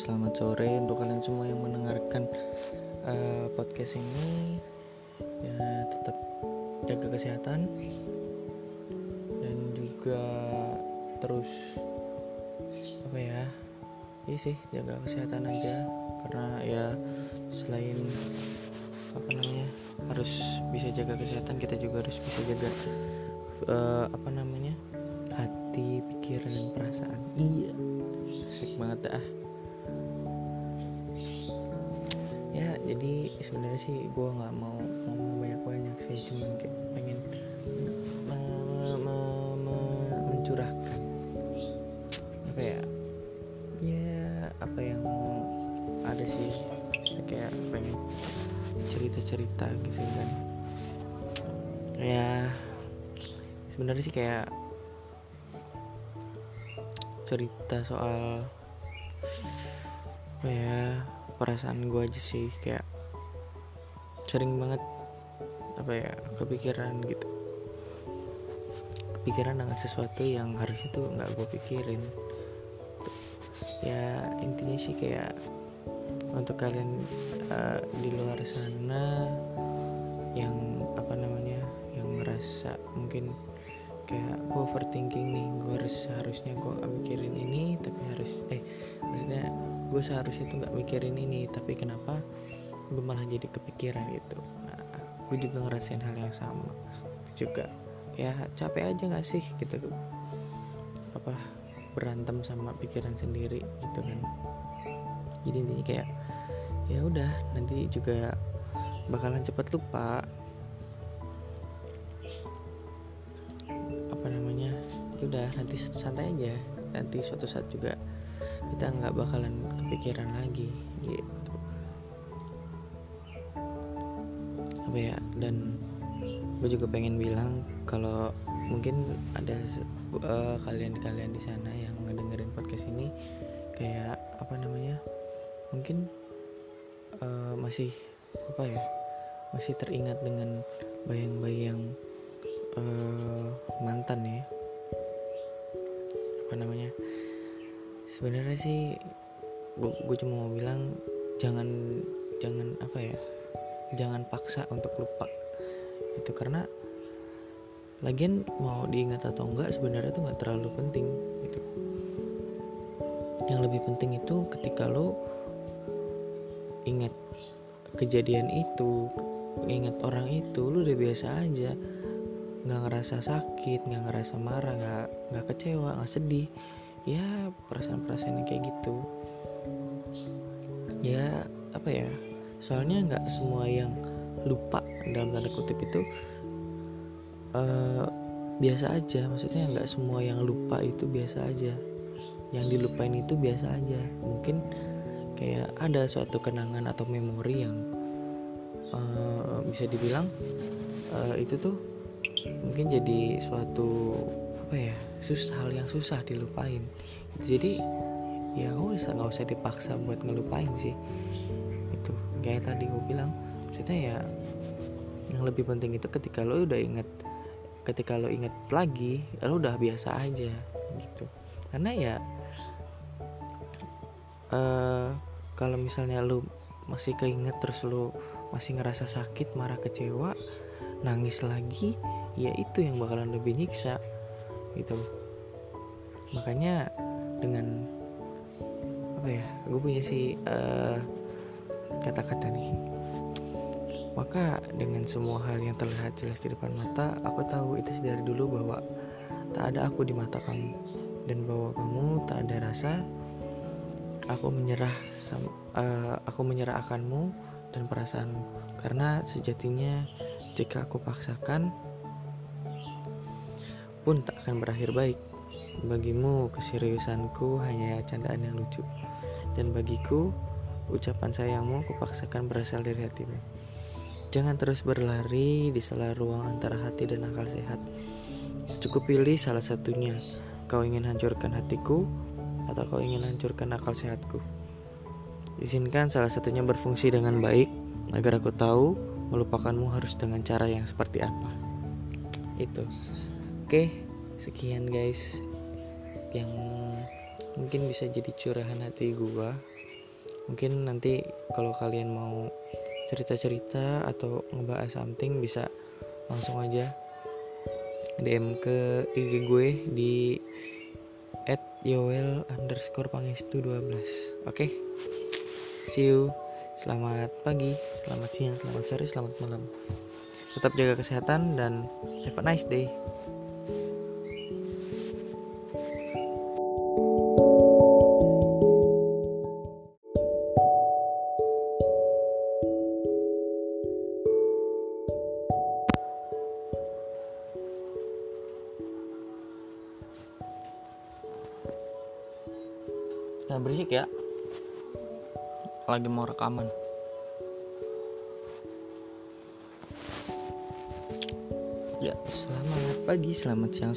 selamat sore untuk kalian semua yang mendengarkan uh, podcast ini. Ya, tetap jaga kesehatan dan juga terus apa ya? Iya sih, jaga kesehatan aja karena ya selain apa namanya harus bisa jaga kesehatan kita juga harus bisa jaga uh, apa namanya hati pikiran dan perasaan iya asik banget dah sebenarnya sih gue nggak mau ngomong banyak banyak sih cuman kayak pengen me, me, me, me, mencurahkan. Apa ya? Ya apa yang ada sih. Kayak pengen cerita-cerita gitu kan. Ya sebenarnya sih kayak cerita soal apa ya perasaan gue aja sih kayak sering banget apa ya kepikiran gitu. Kepikiran dengan sesuatu yang harusnya tuh nggak gue pikirin. Ya intinya sih kayak untuk kalian uh, di luar sana yang apa namanya yang ngerasa mungkin kayak gue overthinking nih gue harus harusnya gue gak mikirin ini tapi harus eh maksudnya gue seharusnya tuh nggak mikirin ini tapi kenapa gue malah jadi kepikiran gitu. Nah gue juga ngerasain hal yang sama. Juga ya capek aja nggak sih gitu. Apa berantem sama pikiran sendiri gitu kan. Jadi intinya kayak ya udah nanti juga bakalan cepat lupa. Ya udah nanti santai aja. Nanti suatu saat juga kita nggak bakalan kepikiran lagi gitu apa ya dan gue juga pengen bilang kalau mungkin ada uh, kalian-kalian di sana yang ngedengerin podcast ini kayak apa namanya mungkin uh, masih apa ya masih teringat dengan bayang-bayang uh, mantan ya. Apa namanya sebenarnya sih gue cuma mau bilang jangan jangan apa ya jangan paksa untuk lupa. Itu karena lagian mau diingat atau enggak sebenarnya tuh nggak terlalu penting gitu. Yang lebih penting itu ketika lo ingat kejadian itu ingat orang itu lo udah biasa aja. Nggak ngerasa sakit nggak ngerasa marah nggak nggak kecewa nggak sedih. Ya perasaan-perasaan kayak gitu. Ya apa ya soalnya nggak semua yang lupa dalam tanda kutip itu uh, biasa aja. Maksudnya nggak semua yang lupa itu biasa aja. Yang dilupain itu biasa aja. Mungkin kayak ada suatu kenangan atau memori yang uh, bisa dibilang uh, itu tuh mungkin jadi suatu apa ya susah hal yang susah dilupain. Jadi ya nggak usah nggak usah dipaksa buat ngelupain sih itu kayak tadi gue bilang maksudnya ya yang lebih penting itu ketika lo udah inget ketika lo inget lagi lo udah biasa aja gitu. Karena ya uh, kalau misalnya lo masih keinget terus lo masih ngerasa sakit marah kecewa nangis lagi ya itu yang bakalan lebih nyiksa gitu. Makanya dengan apa ya gue punya sih uh, kata-kata nih maka dengan semua hal yang terlihat jelas di depan mata aku tahu itu dari dulu bahwa tak ada aku di mata kamu dan bahwa kamu tak ada rasa aku menyerah uh, aku menyerah akanmu dan perasaanmu karena sejatinya jika aku paksakan pun tak akan berakhir baik. Bagimu, keseriusanku hanya candaan yang lucu. Dan bagiku, ucapan sayangmu kupaksakan berasal dari hatimu. Jangan terus berlari di sela ruang antara hati dan akal sehat. Cukup pilih salah satunya. Kau ingin hancurkan hatiku atau kau ingin hancurkan akal sehatku. Izinkan salah satunya berfungsi dengan baik agar aku tahu melupakanmu harus dengan cara yang seperti apa. Itu. Oke, sekian guys yang mungkin bisa jadi curahan hati gua mungkin nanti kalau kalian mau cerita-cerita atau ngebahas something bisa langsung aja DM ke IG gue di at yowel underscore pangestu 12 oke? Okay? see you. Selamat pagi selamat siang selamat sore selamat malam. Tetap jaga kesehatan dan have a nice day Berisik ya. Lagi mau rekaman. Ya selamat pagi, selamat siang,